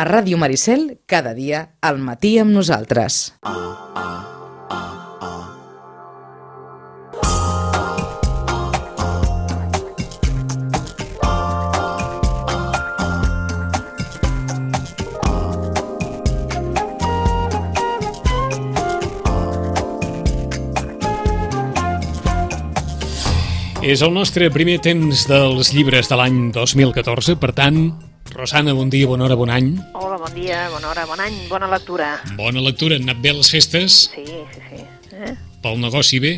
A Ràdio Maricel, cada dia, al matí amb nosaltres. És el nostre primer temps dels llibres de l'any 2014, per tant, Rosana, bon dia, bona hora, bon any. Hola, bon dia, bona hora, bon any, bona lectura. Bona lectura, han anat bé les festes? Sí, sí, sí. Eh? Pel negoci bé?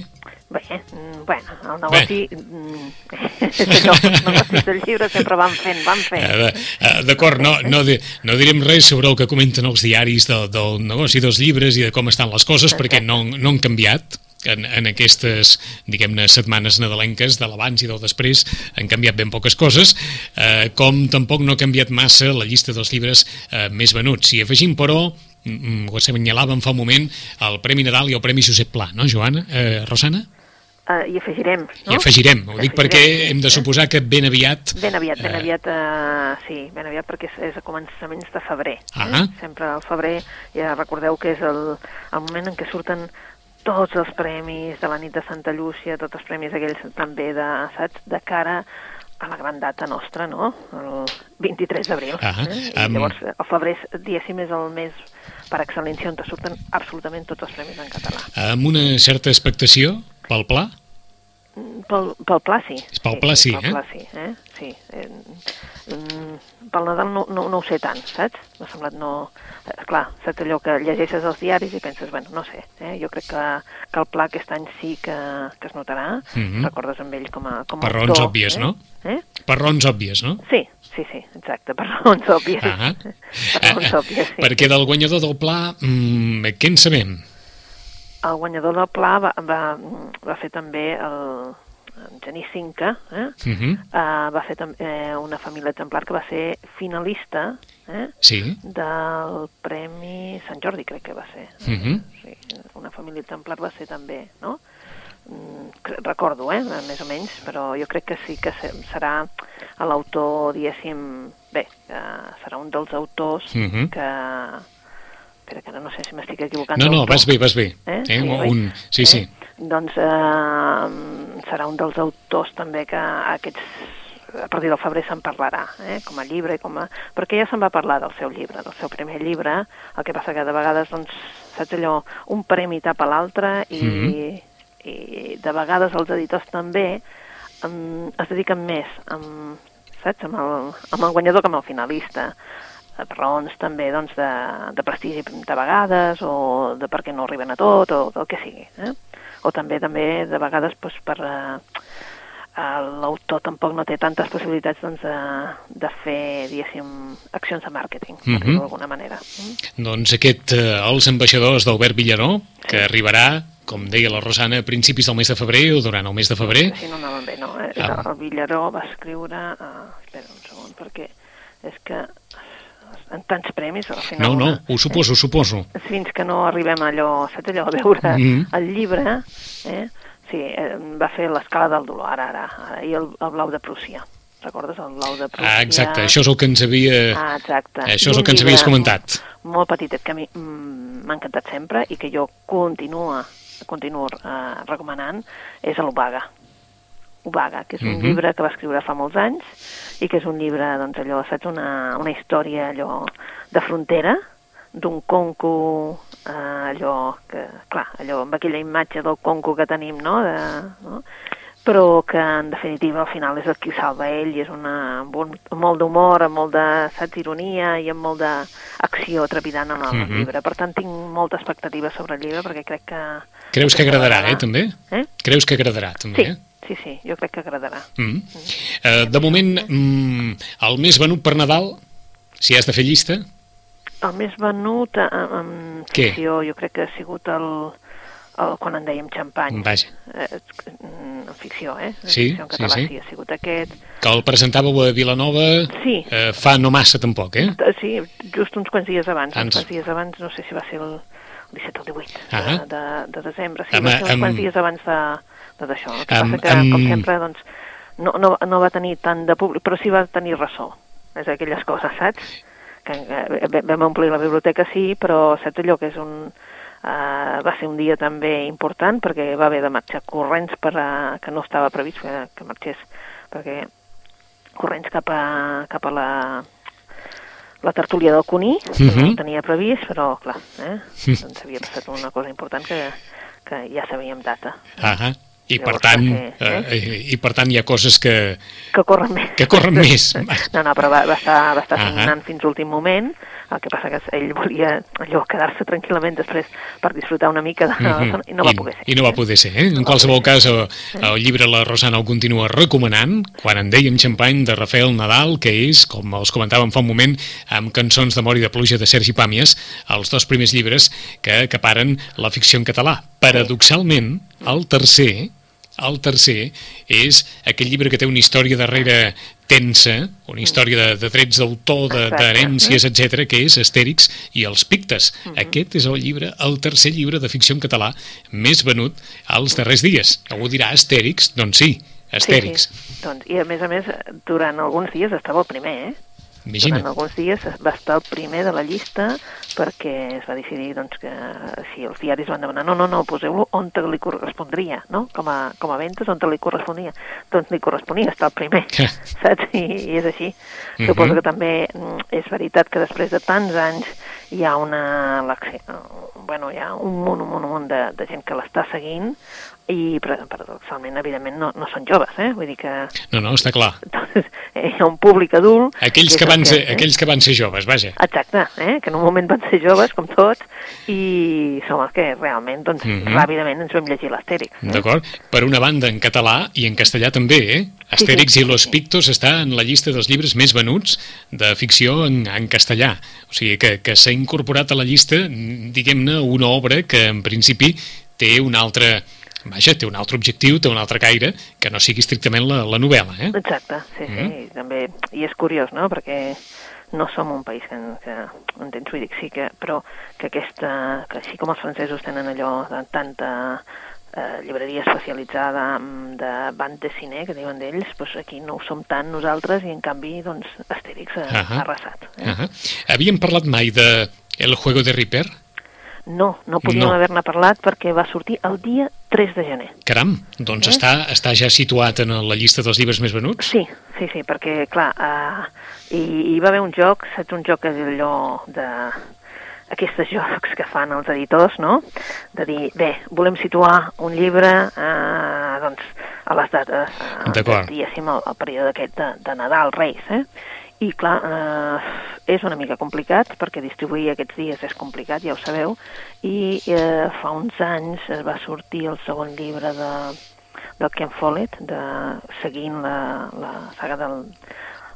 Bé, mm, bueno, el negoci... mm, no, els negocis del llibre sempre van fent, van fent. Eh, eh, D'acord, no, no, no direm res sobre el que comenten els diaris de, del negoci dels llibres i de com estan les coses, perquè no, no han canviat en, en aquestes, diguem-ne, setmanes nadalenques de l'abans i del després han canviat ben poques coses, eh, com tampoc no ha canviat massa la llista dels llibres eh, més venuts. Si afegim, però, mm, mm, ho assenyalàvem fa un moment, el Premi Nadal i el Premi Josep Pla, no, Joana? Eh, Rosana? Uh, I afegirem, no? I afegirem, ho dic Afegirem, perquè hem de suposar que ben aviat... Ben aviat, ben eh, aviat, uh, sí, ben aviat perquè és, és a començaments de febrer. Ah. Eh? Sempre al febrer, ja recordeu que és el, el moment en què surten tots els premis de la nit de Santa Llúcia, tots els premis aquells també de, saps, de cara a la gran data nostra, no? El 23 d'abril. Ah, eh? I llavors, el febrer, és, diguéssim, és el mes per excel·lència on te surten absolutament tots els premis en català. Amb una certa expectació pel pla? Pel, pel Pla, sí. Pel Pla, sí, pel eh? Pla, sí, eh? Sí. Eh, mm, pel Nadal no, no, no ho sé tant, saps? M'ha semblat no... Eh, clar, saps allò que llegeixes els diaris i penses, bueno, no sé, eh? jo crec que, que el Pla aquest any sí que, que es notarà. Mhm. Recordes amb ell com a, com a Per raons autor, òbvies, eh? no? Eh? Per raons òbvies, no? Sí, sí, sí, exacte, per raons òbvies. Ah Per raons òbvies, sí. Perquè del guanyador del pla, mm, què en sabem? El guanyador del Pla va, va, va fer també el, en Genís Cinca, eh? Uh -huh. Uh, va fer també eh, una família exemplar que va ser finalista eh, Sí. del Premi Sant Jordi, crec que va ser. Mhm. sí, una família exemplar va ser també, no? Mm, recordo, eh, més o menys, però jo crec que sí que se- serà l'autor, diguéssim, bé, uh, serà un dels autors Mhm. que... Espera, que ara no sé si m'estic equivocant. No, no, vas bé, vas bé. Eh? Eh, oi? un... Sí, sí. Doncs eh, serà un dels autors també que aquests a partir del febrer se'n parlarà, eh? com a llibre, com a... perquè ja se'n va parlar del seu llibre, del seu primer llibre, el que passa que de vegades, doncs, saps allò, un premi tapa l'altre i, Mhm. i de vegades els editors també um, es dediquen més amb, saps, amb el, amb el guanyador que amb el finalista per raons també doncs, de, de prestigi de vegades o de perquè no arriben a tot o del que sigui. Eh? O també també de vegades doncs, per eh, l'autor tampoc no té tantes possibilitats doncs, de, de fer, diguéssim, accions de màrqueting, per Mhm. dir-ho d'alguna manera. Mm? Doncs aquest, eh, els ambaixadors d'Albert Villaró, que arribarà, com deia la Rosana, a principis del mes de febrer o durant el mes de febrer. Així no anaven bé, no? Eh? Ah. El Villaró va escriure... Uh, espera un segon, perquè és que en tants premis, al final... No, no, ho suposo, ho suposo. fins que no arribem allò, saps allò, a veure Mhm. el llibre, eh? sí, eh, va fer l'escala del dolor, ara, ara, ara i el, el blau de Prússia. Recordes el blau de Prússia? Ah, exacte, això és el que ens havia... Ah, exacte. Això és el que ens havies comentat. Molt petitet, que a mi mm, m'ha encantat sempre i que jo continua, continuo eh, recomanant, és. Ubaga, que és un Mhm. llibre que va escriure fa molts anys i que és un llibre, doncs allò, saps, una, una història allò de frontera, d'un conco, eh, allò que, clar, allò amb aquella imatge del conco que tenim, no?, de, no? però que en definitiva al final és el qui salva ell i és una, amb, un, amb molt d'humor, amb molt de saps, ironia i amb molt d'acció trepidant en el Mhm. llibre. Per tant, tinc molta expectativa sobre el llibre perquè crec que... Creus que agradarà, eh, també? Eh? Creus que agradarà, també? Sí, eh? Sí, sí, jo crec que agradarà. Mm. Eh, de moment, mm, el més venut per Nadal, si has de fer llista, El més venut eh, en Què? ficció jo crec que ha sigut el, el quan en dèiem xampany. Vaja. Eh, en ficció, eh? En Sí, ficció en català, sí, sí. sí, ha sigut aquest. que el presentàveu a Vilanova Sí. eh, fa no massa tampoc, eh? Eh, Sí, just uns quants dies abans. Ans. Uns quants dies abans, no sé si va ser el 17 o el 18 Ah. de, de, de desembre. Sí, Amb- va ser uns amb- quants dies abans de, de d'això. El que Amb- passa que, amb- com sempre, doncs, no, no, no va tenir tant de públic, però sí va tenir ressò. És aquelles coses, saps? que eh, vam omplir la biblioteca, sí, però saps allò que és un... Uh, va ser un dia també important perquè va haver de marxar corrents per a, que no estava previst que, que marxés perquè corrents cap a, cap a la, la tertúlia del Cuní, uh -huh. no Mhm. tenia previst, però clar, eh? doncs havia passat una cosa important que, que ja sabíem data. Ah i per tant, ser, eh, i per tant hi ha coses que, Que corren més. que corren més. No, no, però va, va estar, va estar Ahà. signant fins l'últim moment, el que passa que ell volia allò quedar-se tranquil·lament després per disfrutar una mica de la zona, i no va poder ser. I no va poder ser, eh? En No qualsevol cas, el, el llibre La Rosana el continua recomanant, quan en dèiem xampany de Rafael Nadal, que és, com els comentàvem fa un moment, amb cançons d'amor i de pluja de Sergi Pàmies, els dos primers llibres que acaparen la ficció en català. Paradoxalment, el tercer, el tercer és aquell llibre que té una història darrere tensa, una història de, de drets d'autor, d'herències, etc, que és Astèrix i els Pictes. Mhm. Aquest és el llibre, el tercer llibre de ficció en català més venut als darrers dies. Algú dirà Astèrix? Doncs sí, Astèrix. Sí, sí. Doncs, I a més a més, durant alguns dies estava el primer, eh? Imagina't. Durant alguns dies va estar el primer de la llista perquè es va decidir doncs, que si els diaris van demanar no, no, no, poseu-lo on te li correspondria, no? Com a, com a ventes, on te li corresponia. Doncs li corresponia estar el primer, saps? I, I és així. Mhm. Suposo que també mm, és veritat que després de tants anys hi ha una... Bueno, hi ha un munt, un munt, un munt de, de gent que l'està seguint i paradoxalment, evidentment, no, no són joves, eh? Vull dir que No, no, està clar. doncs, hi ha un públic adult... Aquells que, el van ser, eh? aquells que van ser joves, vaja. Exacte, eh? que en un moment van ser joves, com tots, i som els que realment, doncs, Mhm. ràpidament ens vam llegir l'Astèrix. D'acord? Per una banda, en català i en castellà també, eh? Sí, Astèrix sí, i los sí. Pictos està en la llista dels llibres més venuts de ficció en, en castellà. O sigui que, que s'ha incorporat a la llista, diguem-ne, una obra que en principi té un altre vaja, té un altre objectiu, té un altre caire, que no sigui estrictament la, la novel·la, eh? Exacte, sí, sí, Mhm. també, i és curiós, no?, perquè no som un país que, que entens, vull dir, sí que, però que aquesta, que així com els francesos tenen allò de tanta eh, llibreria especialitzada mm, de band de cine, que diuen d'ells, doncs aquí no ho som tant nosaltres i en canvi, doncs, Astèrix ha, Ahà. ha arrasat. Eh? Uh -huh. Havíem parlat mai de El juego de Ripper? No, no podíem No. haver-ne parlat perquè va sortir el dia 3 de gener. Caram, doncs Eh? està, està ja situat en la llista dels llibres més venuts? Sí, sí, sí, perquè, clar, uh, hi, hi va haver un joc, saps, un joc allò de aquests jocs que fan els editors, no?, de dir, bé, volem situar un llibre, eh, doncs, a les dates, eh, diguéssim, el, el període aquest de, de Nadal, Reis, eh? I, clar, eh, és una mica complicat, perquè distribuir aquests dies és complicat, ja ho sabeu, i eh, fa uns anys es va sortir el segon llibre de, del Ken Follett, de, seguint la, la saga del,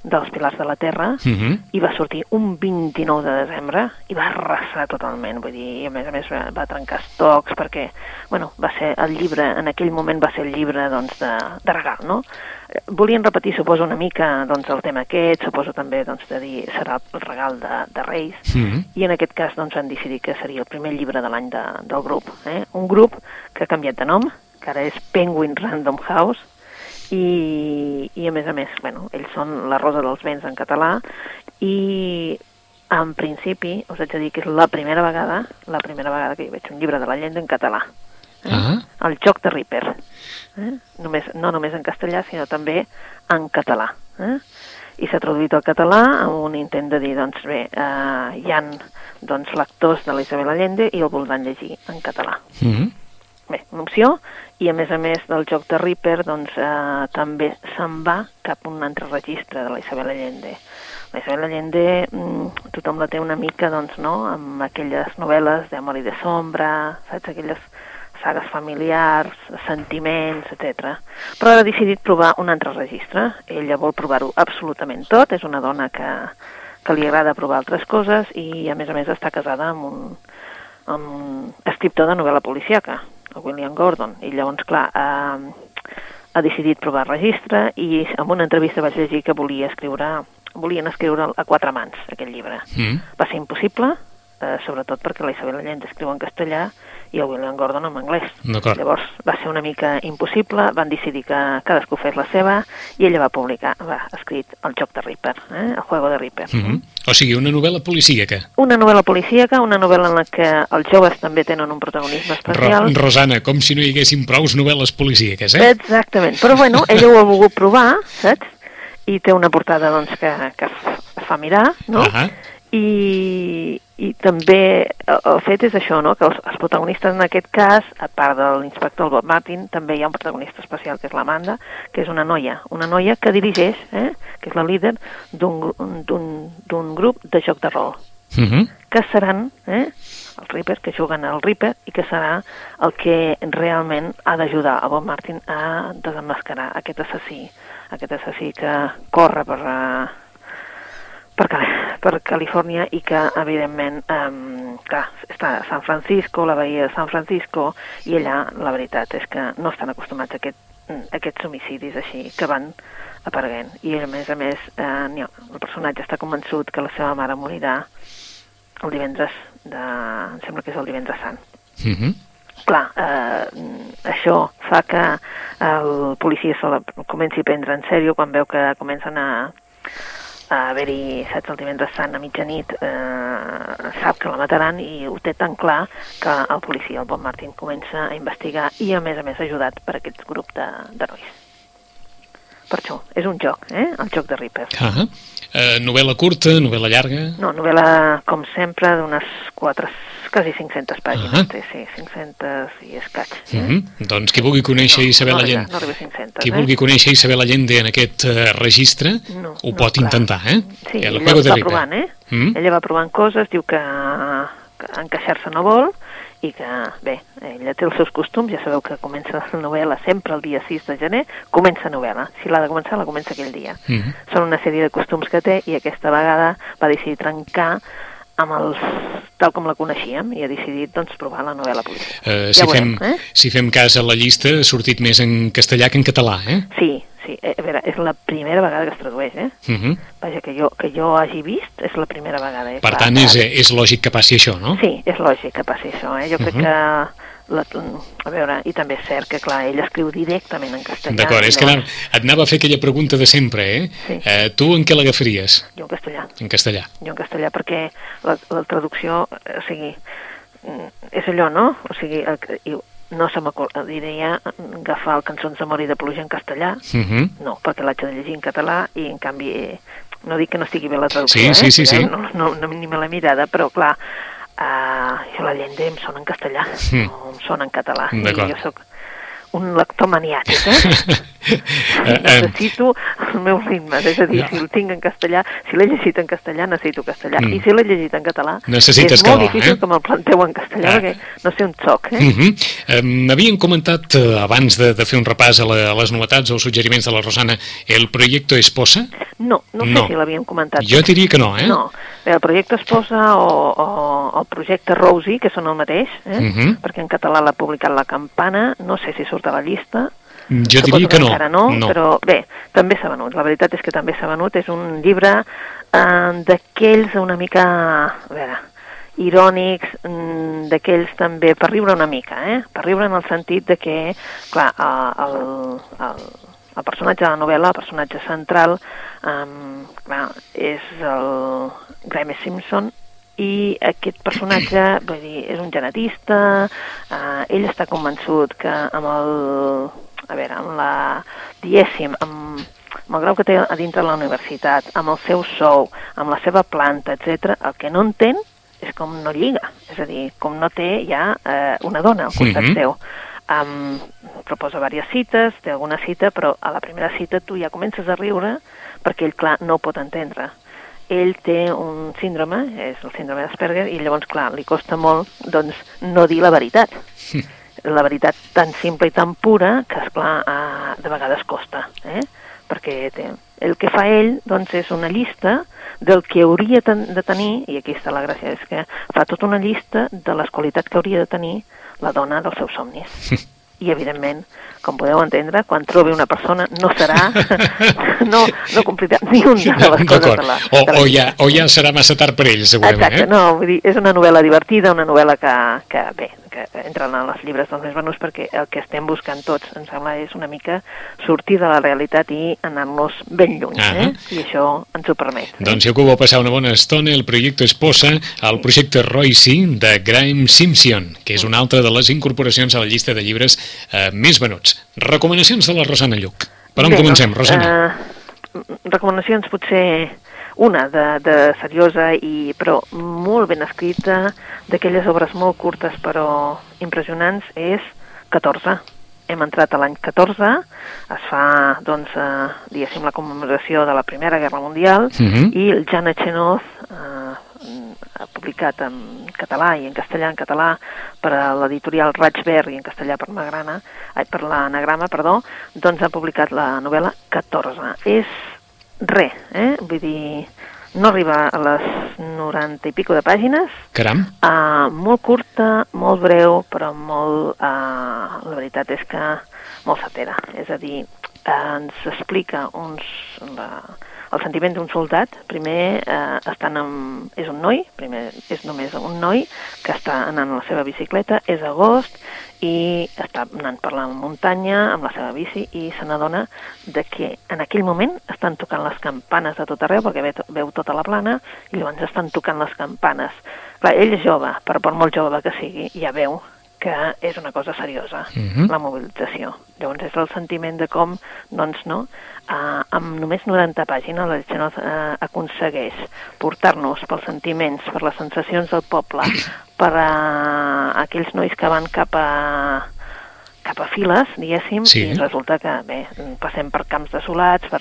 dels Pilars de la Terra, Uh -huh. i va sortir un 29 de desembre i va arrasar totalment, vull dir, a més a més va trencar estocs perquè, bueno, va ser el llibre, en aquell moment va ser el llibre, doncs, de, de regal, no? Volien repetir, suposo, una mica, doncs, el tema aquest, suposo també, doncs, de dir, serà el regal de, de Reis, Uh -huh. i en aquest cas, doncs, han decidit que seria el primer llibre de l'any de, del grup, eh? Un grup que ha canviat de nom, que ara és Penguin Random House, i, i a més a més, bueno, ells són la Rosa dels Vents en català i en principi us haig de dir que és la primera vegada la primera vegada que hi veig un llibre de la llengua en català eh? Ah. el joc de Ripper eh? només, no només en castellà sinó també en català eh? i s'ha traduït al català amb un intent de dir, doncs bé, eh, hi han doncs, lectors de la Isabel Allende i el voldran llegir en català Uh -huh. bé, una opció, i a més a més del joc de Reaper, doncs eh, també se'n va cap a un altre registre de la Isabel Allende. La Isabel Allende mm, tothom la té una mica, doncs, no?, amb aquelles novel·les d'amor i de sombra, saps, aquelles sagues familiars, sentiments, etc. Però ha decidit provar un altre registre. Ella vol provar-ho absolutament tot, és una dona que, que li agrada provar altres coses i, a més a més, està casada amb un, amb un escriptor de novel·la policíaca, el William Gordon, i llavors, clar, eh, ha decidit provar registre i en una entrevista vaig llegir que volia escriure, volien escriure a quatre mans aquest llibre. Mm. Va ser impossible, eh, sobretot perquè la Isabel Allende escriu en castellà i el William Gordon en anglès. Llavors va ser una mica impossible, van decidir que cadascú fes la seva i ella va publicar, va escrit El joc de Ripper, eh? El juego de Ripper. Mm -hmm. O sigui, una novel·la policíaca. Una novel·la policíaca, una novel·la en la que els joves també tenen un protagonisme especial. Ro Rosana, com si no hi haguessin prous novel·les policíaques, eh? Exactament, però bueno, ella ho ha volgut provar, saps? I té una portada doncs, que, que fa mirar, no? Uh -huh. I, i també el, el fet és això, no? que els, els protagonistes en aquest cas, a part de l'inspector Bob Martin, també hi ha un protagonista especial que és l'Amanda, que és una noia, una noia que dirigeix, eh? que és la líder d'un grup de joc de rol, Uh -huh. que seran eh? els Reaper, que juguen al Reaper i que serà el que realment ha d'ajudar a Bob Martin a desenmascarar aquest assassí, aquest assassí que corre per, uh, per, per Califòrnia i que, evidentment, um, clar, està a San Francisco, la bahia de San Francisco, i allà la veritat és que no estan acostumats a, aquest, a aquests homicidis així, que van apareguent. I a més a més, eh, el personatge està convençut que la seva mare morirà el divendres de... em sembla que és el divendres sant. Uh -huh. Clar, eh, això fa que el policia se la comenci a prendre en sèrio quan veu que comencen a, a haver-hi, saps, el divendres sant a mitjanit, eh, sap que la mataran i ho té tan clar que el policia, el Bob Martin, comença a investigar i, a més a més, ajudat per aquest grup de- d'herois. Per això, és un joc, eh? El joc de. Uh -huh. uh, novel·la curta, novel·la llarga... No, novel·la, com sempre, d'unes 4, quasi 500 pàgines, Ah. té, sí, 500 i escaig. Uh -huh. Doncs qui vulgui conèixer i saber no, llegenda... No arriba a 500, Qui eh? vulgui conèixer i saber la llegenda en aquest uh, registre, No, ho no, pot clar. intentar, eh? Sí, El ella de va provant, eh? Mm? Ella va provant coses, diu que, que encaixar-se no vol i que, bé, ella té els seus costums, ja sabeu que comença la novel·la sempre el dia 6 de gener, comença novel·la. Si l'ha de començar, la comença aquell dia. Mhm. Són una sèrie de costums que té i aquesta vegada va decidir trencar amb els, tal com la coneixíem i ha decidit doncs, provar la novel·la política. Uh, Ja si, veurem, fem, eh? si fem cas a la llista, ha sortit més en castellà que en català, eh? Sí, sí, eh, a veure, és la primera vegada que es tradueix, eh? Uh -huh. Vaja, que jo, que jo hagi vist, és la primera vegada. Eh? Per tant, és, és lògic que passi això, no? Sí, és lògic que passi això, eh? Jo crec Mhm. que... La, a veure, i també és cert que, clar, ell escriu directament en castellà. D'acord, és que llavors, anava, et anava a fer aquella pregunta de sempre, eh? Sí. Eh, tu en què l'agafaries? Jo en castellà, En castellà. jo en castellà, perquè la, la traducció, eh, o sigui, mm, és allò, no? O sigui, no se m'acordiria agafar el Cançons d'amor i de pluja en castellà, Uh -huh. no, perquè l'haig de llegir en català i, en canvi, no dic que no estigui bé la traducció, Sí, eh? sí, sí, sí. No, no, no, ni me l'he mirada, però, clar, uh, jo la llengua em sona en castellà, Mm. no em sona en català. I jo sóc un lector maniàtic, eh? Eh, eh, necessito els meus ritmes, és a dir, Ja. si el tinc en castellà, si l'he llegit en castellà, necessito castellà, Mm. i si l'he llegit en català, Necessites és molt calor, difícil eh? que me'l planteu en castellà, Ah. perquè no sé on soc, eh? Uh -huh. M'havien comentat, eh, abans de, de fer un repàs a, la, a les novetats o els suggeriments de la Rosana, el projecte Esposa? No, no sé No. si l'havíem comentat. Jo diria que no, eh? No, Bé, el projecte Esposa o, o el projecte Rosie, que són el mateix, eh? Mhm. perquè en català l'ha publicat La Campana, no sé si surt a la llista, Jo Suposo diria que no. encara no, no. però bé, també s'ha venut. La veritat és que també s'ha venut. És un llibre eh, d'aquells una mica, a veure, irònics, mm, d'aquells també per riure una mica, eh? Per riure en el sentit de que, clar, eh, el, el, el personatge de la novel·la, el personatge central, um, clar, és el Graeme Simpson, i aquest personatge vull dir, és un genetista, eh, ell està convençut que amb el, a veure, amb la, diguéssim, amb, amb el grau que té a dintre de la universitat, amb el seu sou, amb la seva planta, etc, el que no entén és com no lliga, és a dir, com no té ja eh, una dona al costat Mhm. seu. Um, proposa diverses cites, té alguna cita, però a la primera cita tu ja comences a riure perquè ell, clar, no ho pot entendre ell té un síndrome, és el síndrome d'Asperger, i llavors, clar, li costa molt, doncs, no dir la veritat. La veritat tan simple i tan pura que, esclar, eh, de vegades costa, eh? Perquè té, el que fa ell, doncs, és una llista del que hauria ten- de tenir, i aquí està la gràcia, és que fa tota una llista de les qualitats que hauria de tenir la dona dels seus somnis. I, evidentment, com podeu entendre, quan trobi una persona no serà, no, no complirà ni una de les coses de la, O, de la o, ja, o ja serà massa tard per ell, segurament, Exacte, eh? no, vull dir, és una novel·la divertida, una novel·la que, que bé, que entren en els llibres dels més venuts perquè el que estem buscant tots, em sembla, és una mica sortir de la realitat i anar-nos ben lluny, Ah. eh? I això ens ho permet. Doncs si algú vol passar una bona estona, el projecte es posa al projecte Royce de Graham Simpson, que és una altra de les incorporacions a la llista de llibres eh, més venuts. Recomanacions de la Rosana Lluc. Per on Bé, comencem, doncs, Rosana? Eh, recomanacions potser una de, de seriosa i però molt ben escrita, d'aquelles obres molt curtes però impressionants, és 14. Hem entrat a l'any 14, es fa, doncs, eh, diguéssim, la commemoració de la Primera Guerra Mundial Mhm. i el Jan Echenoz eh, ha publicat en català i en castellà en català per a l'editorial Raig Verd i en castellà per Magrana, ai, per l'anagrama, perdó, doncs ha publicat la novel·la 14. És res, eh? Vull dir, no arriba a les 90 i pico de pàgines, Caram. uh, molt curta, molt breu, però molt, uh, la veritat és que molt satera. És a dir, uh, ens explica uns, la, el sentiment d'un soldat. Primer eh, estan amb, és un noi, primer és només un noi que està anant a la seva bicicleta, és agost i està anant per la muntanya amb la seva bici i se n'adona de que en aquell moment estan tocant les campanes de tot arreu perquè veu, veu tota la plana i llavors estan tocant les campanes. Clar, ell és jove, però per molt jove que sigui, ja veu que és una cosa seriosa, Mhm. la mobilització. Llavors és el sentiment de com, doncs no, eh, amb només 90 pàgines la Xenot eh, aconsegueix portar-nos pels sentiments, per les sensacions del poble, per a aquells nois que van cap a cap a files, diguéssim, Sí. i resulta que, bé, passem per camps desolats, per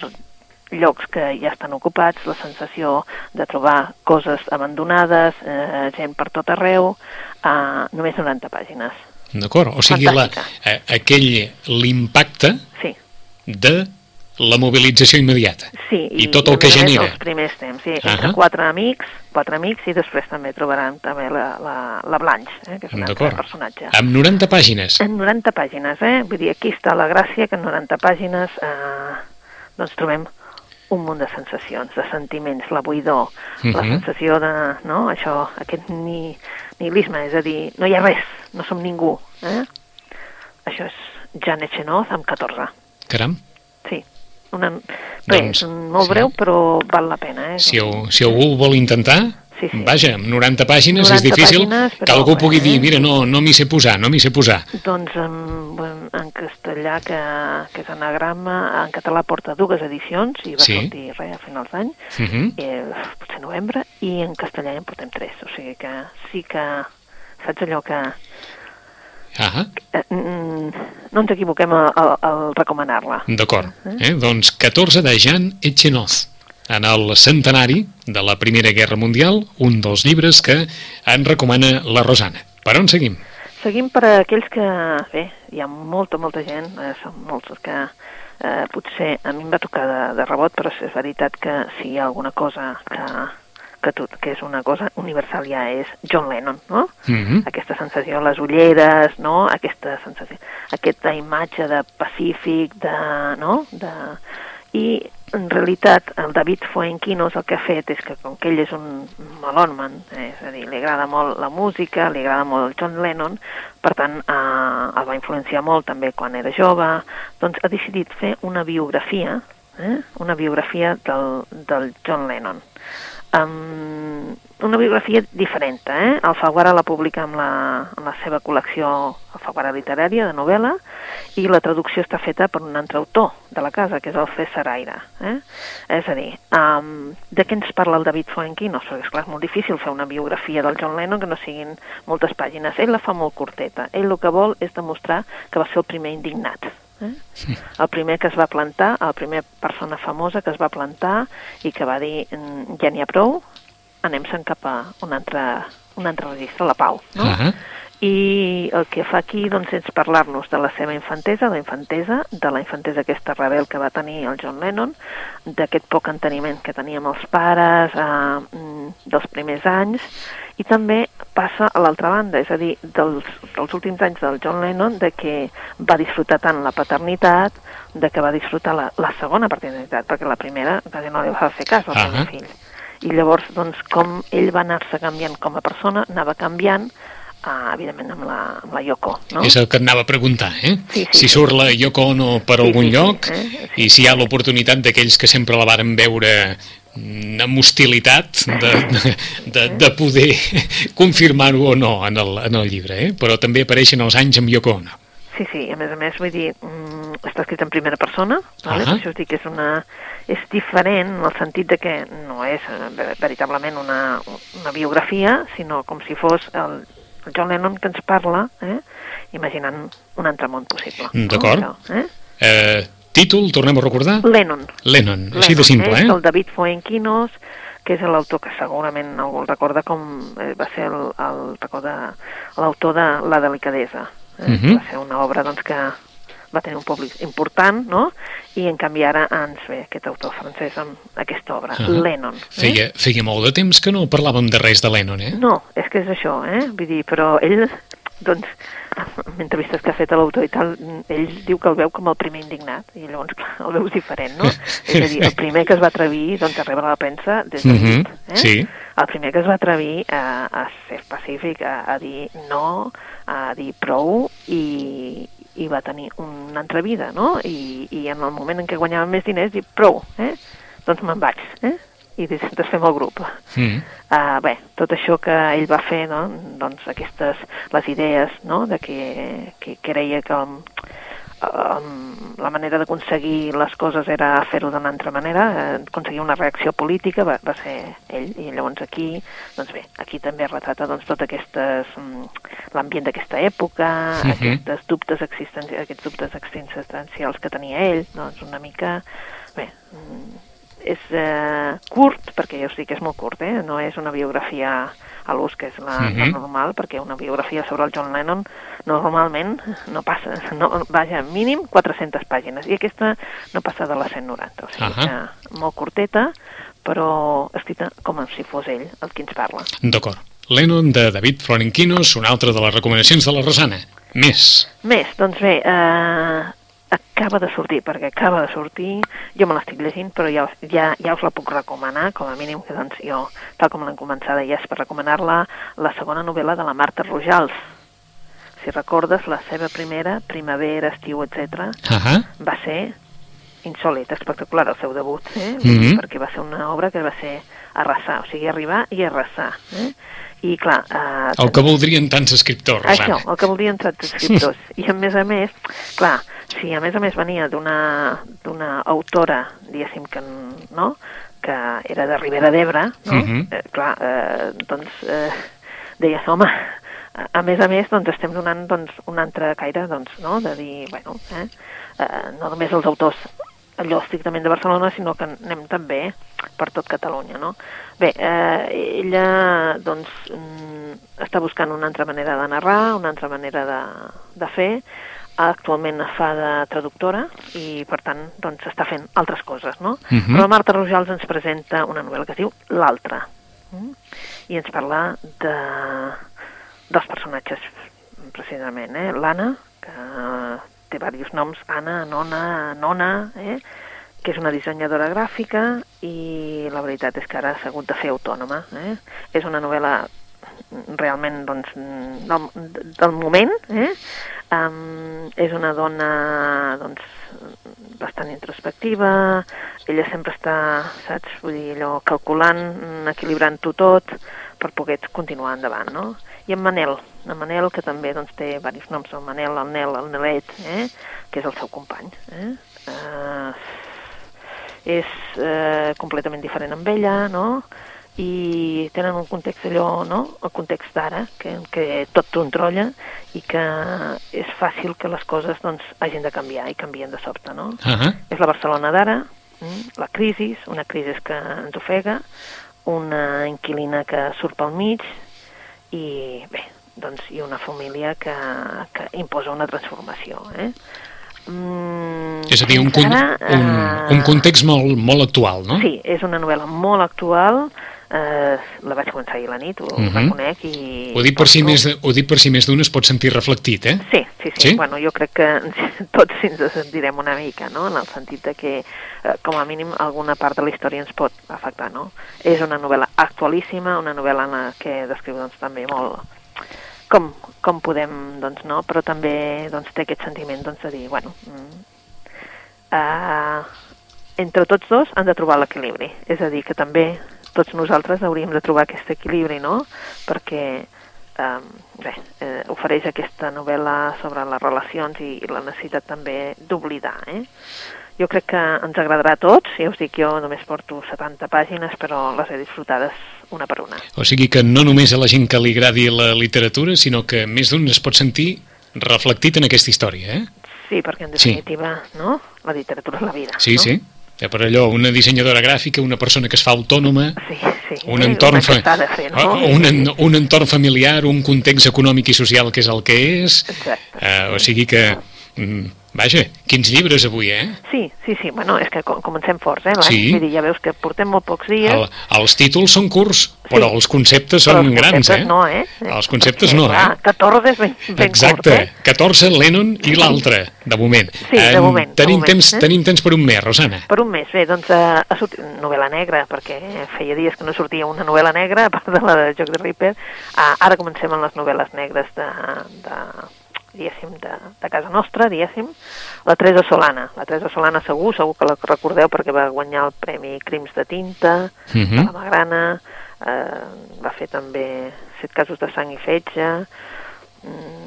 llocs que ja estan ocupats, la sensació de trobar coses abandonades, eh, gent per tot arreu, eh, només 90 pàgines. D'acord, o sigui, la, eh, aquell, l'impacte Sí, de la mobilització immediata. sí. I tot el a que genera. Els primers temps, sí, entre Ahà. quatre amics, quatre amics, i després també trobaran també la, la, la Blanche, eh, que és un altre personatge. Amb 90 pàgines. En 90 pàgines, eh? Vull dir, aquí està la gràcia, que en 90 pàgines eh, doncs trobem un munt de sensacions, de sentiments, la buidor, la Mhm. sensació de, no?, això, aquest ni, nihilisme, és a dir, no hi ha res, no som ningú, eh? Això és Janet Chenoz amb 14, Caram. sí. Una, Doncs, res, molt sí. breu, però val la pena, eh? Si, ho, si algú ho vol intentar, Sí, sí. vaja, amb 90 pàgines 90 és difícil pàgines, que però, algú pugui eh? dir, mira, no, no m'hi sé posar, no m'hi sé posar. Doncs en, en, castellà, que, que és anagrama, en català porta dues edicions i va Sí. sortir res a finals d'any, Uh -huh. eh, potser novembre, i en castellà ja en portem tres, o sigui que sí que saps allò que Ah, eh, no ens equivoquem al, recomanar-la. D'acord. Eh? Doncs 14 de Jean Echenoz, en el centenari de la Primera Guerra Mundial, un dels llibres que en recomana la Rosana. Per on seguim? Seguim per a aquells que, bé, hi ha molta, molta gent, eh, són molts els que eh, potser a mi em va tocar de, de rebot, però és veritat que si hi ha alguna cosa que, que, tot, que és una cosa universal ja és John Lennon, no? Mhm. Aquesta sensació, les ulleres, no? Aquesta sensació, aquesta imatge de pacífic, de, no? De... I en realitat el David Fuenquinos el que ha fet és que com que ell és un melònman, eh, és a dir, li agrada molt la música, li agrada molt el John Lennon, per tant eh, el va influenciar molt també quan era jove, doncs ha decidit fer una biografia, eh, una biografia del, del John Lennon. Um, una biografia diferent, eh? Alfaguara la publica amb la, amb la seva col·lecció Alfaguara literària de novel·la i la traducció està feta per un altre autor de la casa, que és el César Aire. Eh? És a dir, um, de què ens parla el David Fuenquinos? Perquè, esclar, és molt difícil fer una biografia del John Lennon que no siguin moltes pàgines. Ell la fa molt curteta. Ell el que vol és demostrar que va ser el primer indignat. Eh? El primer que es va plantar, la primera persona famosa que es va plantar i que va dir "Mm, ja n'hi ha prou, anem-se'n cap a un altre, un altre registre, la pau. No? Ah, I el que fa aquí doncs, és parlar-nos de la seva infantesa, la infantesa, de la infantesa aquesta rebel que va tenir el John Lennon, d'aquest poc enteniment que tenia amb els pares, eh, mm, dels primers anys, i també passa a l'altra banda, és a dir, dels, dels últims anys del John Lennon, de que va disfrutar tant la paternitat, de que va disfrutar la, la segona paternitat, perquè la primera quasi no li va fer cas al primer Ahà. fill. I llavors, doncs, com ell va anar-se canviant com a persona, anava canviant uh, evidentment, amb la, amb la Yoko. No? És el que et anava a preguntar, eh? Sí, sí, si sí. surt la Yoko Ono per Sí, algun sí, sí, lloc eh? i si hi ha l'oportunitat d'aquells que sempre la varen veure mm, amb hostilitat de, de, de, de poder confirmar-ho o no en el, en el llibre, eh? però també apareixen els anys amb Yoko Ono. Sí, sí, a més a més, vull dir, mm, està escrit en primera persona, vale? Ah. per això us dic que és, una, és diferent en el sentit de que no és eh, ver- veritablement una, una biografia, sinó com si fos el, el John Lennon que ens parla, eh? imaginant un altre món possible. Mm, d'acord. No? Això, Eh? Eh, títol, tornem a recordar? Lennon. Lennon, així de Lennon, simple, eh? el David Fuenquinos, que és l'autor que segurament algú el recorda com eh, va ser el, el l'autor de La delicadesa. Eh? Mhm. Va ser una obra doncs, que va tenir un públic important, no? I en canvi ara ens ve aquest autor francès amb aquesta obra, Ah. Lennon. Eh? Feia, feia molt de temps que no parlàvem de res de Lennon, eh? No, és que és això, eh? Vull dir, però ell, doncs, en entrevistes que ha fet a l'autor i tal, ell diu que el veu com el primer indignat, i llavors, clar, el veus diferent, no? És a dir, el primer que es va atrevir, doncs, a rebre la premsa des de Mhm, nit, eh? sí. El primer que es va atrevir a, a ser pacífic, a, a dir no, a dir prou, i, i va tenir una altra vida, no? I, I en el moment en què guanyava més diners, dir prou, eh? Doncs me'n vaig, eh? I des- desfem el grup. Mm. Uh, bé, tot això que ell va fer, no? doncs aquestes, les idees no? de que, que creia que um, la manera d'aconseguir les coses era fer-ho d'una altra manera, eh, aconseguir una reacció política va, va ser ell, i llavors aquí, doncs bé, aquí també retrata doncs, tot aquestes, um, l'ambient d'aquesta època, Mhm. aquestes dubtes existencials, aquests dubtes existencials que tenia ell, doncs una mica, bé, mm, és eh, curt, perquè us dic que és molt curt, eh? no és una biografia a l'ús, que és la, Mhm. la normal, perquè una biografia sobre el John Lennon normalment no passa, no, vaja, mínim 400 pàgines, i aquesta no passa de les 190, o sigui Ahà. que molt curteta, però escrita com si fos ell el qui ens parla. D'acord. Lennon de David Florenquinos, una altra de les recomanacions de la Rosana. Més. Més, doncs bé, eh, acaba de sortir, perquè acaba de sortir, jo me l'estic llegint, però ja, ja, ja us la puc recomanar, com a mínim que doncs jo, tal com l'hem començada ja és per recomanar-la, la segona novel·la de la Marta Rojals. Si recordes, la seva primera, Primavera, Estiu, etc Ahà. va ser insòlit, espectacular el seu debut, eh? Mhm. perquè va ser una obra que va ser arrasar, o sigui, arribar i arrasar. Eh? I clar... Eh, El que voldrien tants escriptors, això, el que voldrien tants escriptors. I a més a més, clar, si a més a més venia d'una autora, diguéssim que no, que era de Ribera d'Ebre, no? Mhm. eh, clar, eh, doncs eh, deia, home, a- a més a més, doncs estem donant doncs, un altre caire, doncs, no?, de dir, bueno, eh, eh, no només els autors allò estrictament de Barcelona, sinó que anem també per tot Catalunya, no? Bé, eh, ella, doncs, mm, està buscant una altra manera de narrar, una altra manera de, de fer, actualment fa de traductora i, per tant, doncs, està fent altres coses, no? Mhm. Però la Marta Rojals ens presenta una novel·la que es diu L'altre, mm? i ens parla de, dels personatges, precisament, eh? L'Anna, que té diversos noms, Anna, Nona, Nona, eh? que és una dissenyadora gràfica i la veritat és que ara s'ha hagut de fer autònoma. Eh? És una novel·la realment doncs, del, del moment, eh? Um, és una dona doncs, bastant introspectiva, ella sempre està, saps, vull dir, allò, calculant, equilibrant-ho tot per poder continuar endavant, no? I en Manel, en Manel, que també doncs, té diversos noms, el Manel, el Nel, el Nelet, eh? que és el seu company. Eh? Uh, és eh, completament diferent amb ella, no? i tenen un context allò, no? el context d'ara, que, que tot trontrolla i que és fàcil que les coses doncs, hagin de canviar i canvien de sobte. No? Ahà. És la Barcelona d'ara, mm, la crisi, una crisi que ens ofega, una inquilina que surt pel mig i bé, doncs, i una família que, que imposa una transformació. Eh? Mm, És a dir, un, ara, un, eh, un context molt, molt actual, no? Sí, és una novel·la molt actual, eh, la vaig començar ahir a la nit, ho Mhm. reconec, i... Ho dic per si més ho dic per si més d'un es pot sentir reflectit, eh? Sí, sí, sí, Sí? Bueno, jo crec que tots ens sentirem una mica, no?, en el sentit de que, eh, com a mínim, alguna part de la història ens pot afectar, no? És una novel·la actualíssima, una novel·la en la que descriu, doncs, també molt com, com podem, doncs no, però també doncs, té aquest sentiment doncs, de dir, bueno, mm, uh, entre tots dos han de trobar l'equilibri, és a dir, que també tots nosaltres hauríem de trobar aquest equilibri, no?, perquè eh, bé, eh, ofereix aquesta novel·la sobre les relacions i, i la necessitat també d'oblidar, eh? Jo crec que ens agradarà a tots, ja us dic, jo només porto 70 pàgines, però les he disfrutades una per una. O sigui que no només a la gent que li agradi la literatura, sinó que més d'un es pot sentir reflectit en aquesta història, eh? Sí, perquè en definitiva, sí. no?, la literatura és la vida. Sí, no? sí. Ja per allò, una dissenyadora gràfica, una persona que es fa autònoma, Sí, sí. un entorn, fa... fer, no? un, en... un entorn familiar, un context econòmic i social que és el que és, Exacte. uh, o sigui que, mm, vaja, quins llibres avui, eh? Sí, sí, sí, bueno, és que com- comencem forts, eh? Sí. Vull dir, ja veus que portem molt pocs dies. El, els títols són curts, però els conceptes però són els grans, conceptes eh? no, eh? Els conceptes Perquè, no, clar, eh? 14 és ben, ben Exacte, curt, eh? 14 Lennon i l'altre, de moment. Sí, de moment, de Tenim, moment, temps, eh? tenim temps per un mes, Rosana. Per un mes, bé, doncs eh, ha sortit novel·la negra, perquè feia dies que no sortia una novel·la negra, a part de la de Joc de Ripper. Ah, ara comencem amb les novel·les negres de, de diguéssim, de, de casa nostra, diguéssim. La Teresa Solana. La Teresa Solana segur, segur que la recordeu perquè va guanyar el Premi Crims de Tinta, Mhm. de la Magrana, eh, va fer també Set casos de sang i fetge, mm,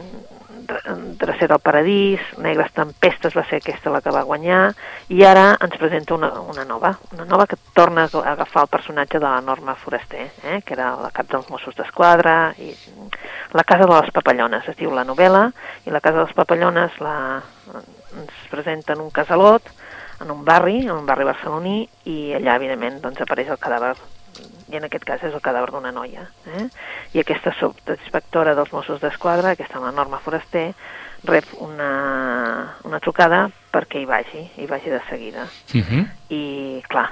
Drecera al Paradís, Negres Tempestes va ser aquesta la que va guanyar, i ara ens presenta una, una nova, una nova que torna a agafar el personatge de la Norma Foraster, eh, que era la cap dels Mossos d'Esquadra, i La Casa de les Papallones, es diu la novel·la, i la Casa de les Papallones la, ens presenta en un casalot, en un barri, en un barri barceloní, i allà, evidentment, doncs, apareix el cadàver i en aquest cas és el cadàver d'una noia. Eh? I aquesta subinspectora dels Mossos d'Esquadra, aquesta la Norma Foraster, rep una, una trucada perquè hi vagi, hi vagi de seguida. Uh -huh. I, clar,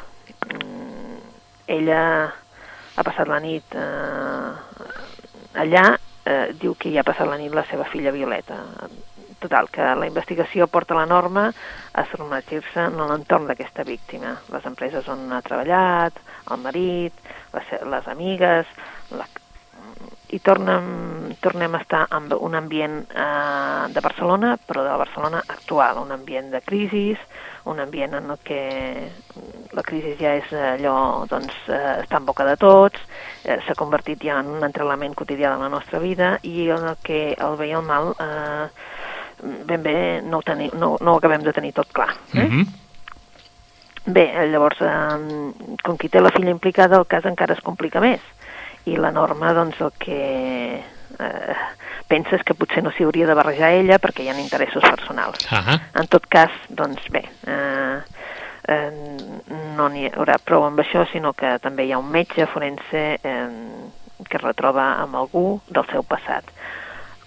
mm, ella ha passat la nit eh, allà, eh, diu que hi ha passat la nit la seva filla Violeta. Total, que la investigació porta la norma a submergir-se en l'entorn d'aquesta víctima. Les empreses on ha treballat, el marit, les, les amigues, la, i tornem, tornem a estar en un ambient eh, de Barcelona, però de la Barcelona actual, un ambient de crisi, un ambient en el que la crisi ja és allò, doncs, eh, està en boca de tots, eh, s'ha convertit ja en un entrenament quotidià de la nostra vida i en el que el bé i el mal eh, ben bé no teni, no, no ho acabem de tenir tot clar. Eh? Uh -huh. Bé, llavors, eh, com qui té la filla implicada, el cas encara es complica més. I la norma, doncs, el que eh, pensa és que potser no s'hi hauria de barrejar ella perquè hi ha interessos personals. Ah En tot cas, doncs bé, eh, eh, no n'hi haurà prou amb això, sinó que també hi ha un metge forense eh, que es retroba amb algú del seu passat.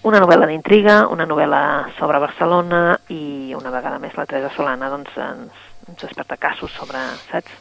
Una novel·la d'intriga, una novel·la sobre Barcelona i una vegada més la Teresa Solana doncs, ens, ens desperta casos sobre, saps,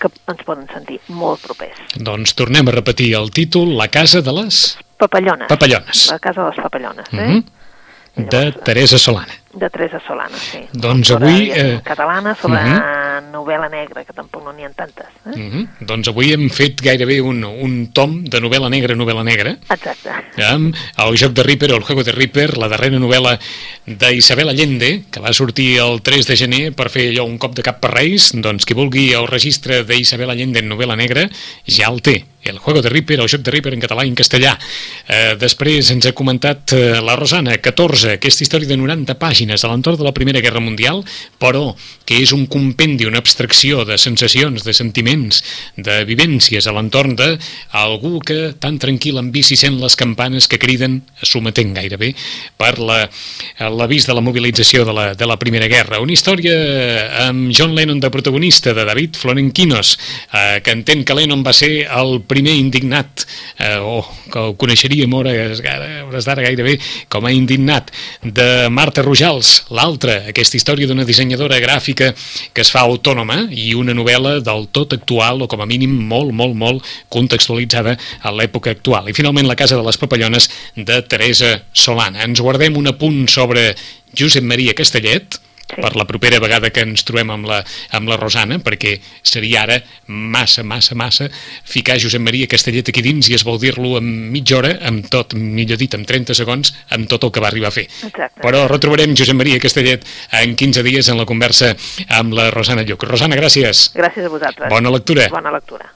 que ens poden sentir molt propers. Doncs tornem a repetir el títol, La casa de les Papallones. papallones, La casa de les papallones, eh? uh -huh. de Teresa Solana. De Teresa Solana, sí. Doncs avui, eh, Catalana sobre uh novel·la negra, que tampoc no n'hi ha tantes. Eh? Uh -huh. Doncs avui hem fet gairebé un, un tom de novel·la negra, novel·la negra, Exacte. amb el joc de Ripper o el juego de Ripper, la darrera novel·la d'Isabel Allende, que va sortir el 3 de gener per fer allò un cop de cap per Reis, doncs qui vulgui el registre d'Isabel Allende en novel·la negra ja el té. El juego de Ripper, el joc de Ripper en català i en castellà. Eh, després ens ha comentat eh, la Rosana, 14, aquesta història de 90 pàgines a l'entorn de la Primera Guerra Mundial, però que és un compendi, una abstracció de sensacions, de sentiments, de vivències a l'entorn d'algú que tan tranquil en bici sent les campanes que criden, sometent gairebé, per la- l'avís de la mobilització de la, de la Primera Guerra. Una història amb John Lennon de protagonista, de David Florenquinos, eh, que entén que Lennon va ser el primer indignat, eh, o que ho coneixeríem hores, hores d'ara gairebé com a indignat, de Marta Rojals, l'altra, aquesta història d'una dissenyadora gràfica que es fa autònoma i una novel·la del tot actual o com a mínim molt, molt, molt contextualitzada a l'època actual. I finalment La casa de les papallones de Teresa Solana. Ens guardem un apunt sobre Josep Maria Castellet, Sí. per la propera vegada que ens trobem amb la, amb la Rosana, perquè seria ara massa, massa, massa ficar Josep Maria Castellet aquí dins i es vol dir-lo en mitja hora, amb tot, millor dit, en 30 segons, amb tot el que va arribar a fer. Exacte. Però retrobarem Josep Maria Castellet en 15 dies en la conversa amb la Rosana Lluc. Rosana, gràcies. Gràcies a vosaltres. Bona lectura. Bona lectura.